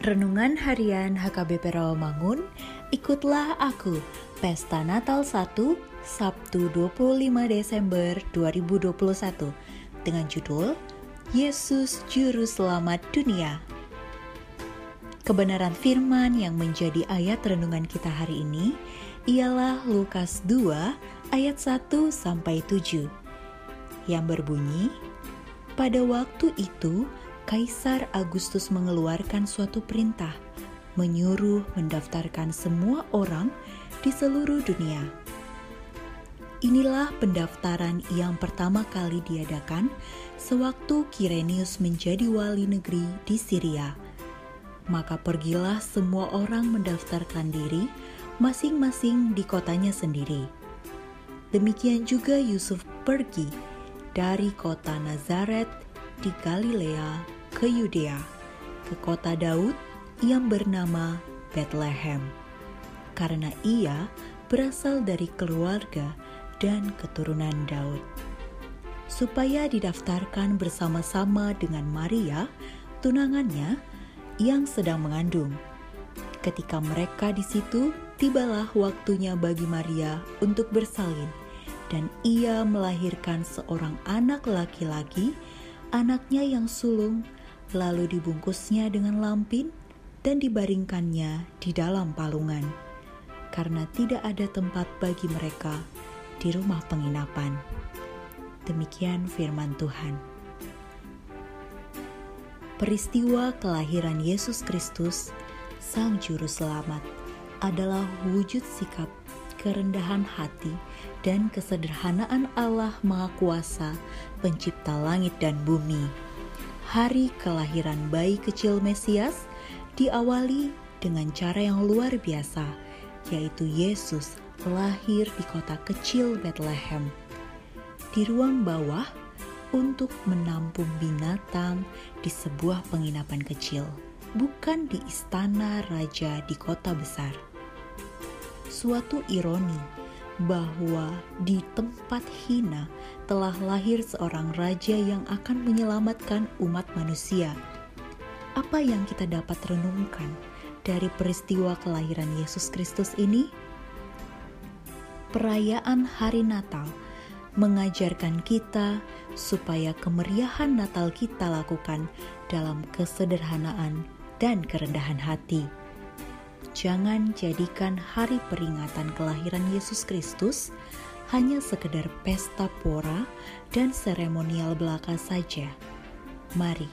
Renungan Harian HKBP Rawamangun, ikutlah aku, Pesta Natal 1, Sabtu 25 Desember 2021, dengan judul Yesus Juru Selamat Dunia. Kebenaran firman yang menjadi ayat renungan kita hari ini ialah Lukas 2 ayat 1 sampai 7 yang berbunyi Pada waktu itu Kaisar Agustus mengeluarkan suatu perintah menyuruh mendaftarkan semua orang di seluruh dunia. Inilah pendaftaran yang pertama kali diadakan sewaktu Kirenius menjadi wali negeri di Syria. Maka pergilah semua orang mendaftarkan diri masing-masing di kotanya sendiri. Demikian juga Yusuf pergi dari kota Nazaret di Galilea ke Yudea, ke kota Daud yang bernama Bethlehem, karena ia berasal dari keluarga dan keturunan Daud. Supaya didaftarkan bersama-sama dengan Maria, tunangannya yang sedang mengandung. Ketika mereka di situ, tibalah waktunya bagi Maria untuk bersalin, dan ia melahirkan seorang anak laki-laki, anaknya yang sulung lalu dibungkusnya dengan lampin dan dibaringkannya di dalam palungan, karena tidak ada tempat bagi mereka di rumah penginapan. Demikian firman Tuhan. Peristiwa kelahiran Yesus Kristus, Sang Juru Selamat, adalah wujud sikap kerendahan hati dan kesederhanaan Allah Maha Kuasa, Pencipta langit dan bumi hari kelahiran bayi kecil Mesias diawali dengan cara yang luar biasa, yaitu Yesus lahir di kota kecil Bethlehem. Di ruang bawah untuk menampung binatang di sebuah penginapan kecil, bukan di istana raja di kota besar. Suatu ironi bahwa di tempat hina telah lahir seorang raja yang akan menyelamatkan umat manusia. Apa yang kita dapat renungkan dari peristiwa kelahiran Yesus Kristus ini? Perayaan Hari Natal mengajarkan kita supaya kemeriahan Natal kita lakukan dalam kesederhanaan dan kerendahan hati jangan jadikan hari peringatan kelahiran Yesus Kristus hanya sekedar pesta pora dan seremonial belaka saja. Mari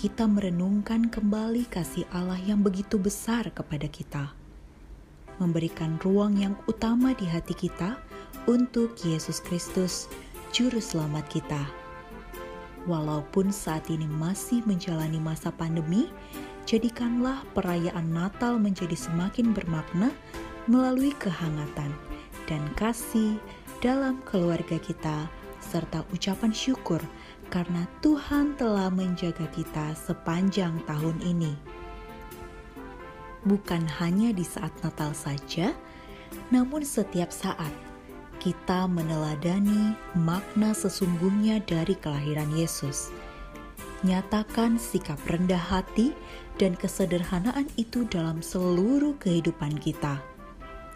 kita merenungkan kembali kasih Allah yang begitu besar kepada kita. Memberikan ruang yang utama di hati kita untuk Yesus Kristus, Juru Selamat kita. Walaupun saat ini masih menjalani masa pandemi, jadikanlah perayaan Natal menjadi semakin bermakna melalui kehangatan dan kasih dalam keluarga kita, serta ucapan syukur karena Tuhan telah menjaga kita sepanjang tahun ini. Bukan hanya di saat Natal saja, namun setiap saat kita meneladani makna sesungguhnya dari kelahiran Yesus Nyatakan sikap rendah hati dan kesederhanaan itu dalam seluruh kehidupan kita.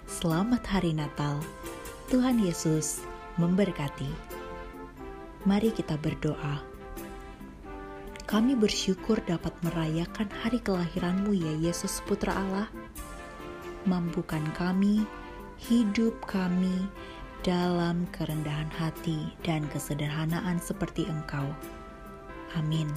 Selamat Hari Natal. Tuhan Yesus memberkati. Mari kita berdoa. Kami bersyukur dapat merayakan hari kelahiranmu ya Yesus Putra Allah. Mampukan kami, hidup kami dalam kerendahan hati dan kesederhanaan seperti Engkau. Amin.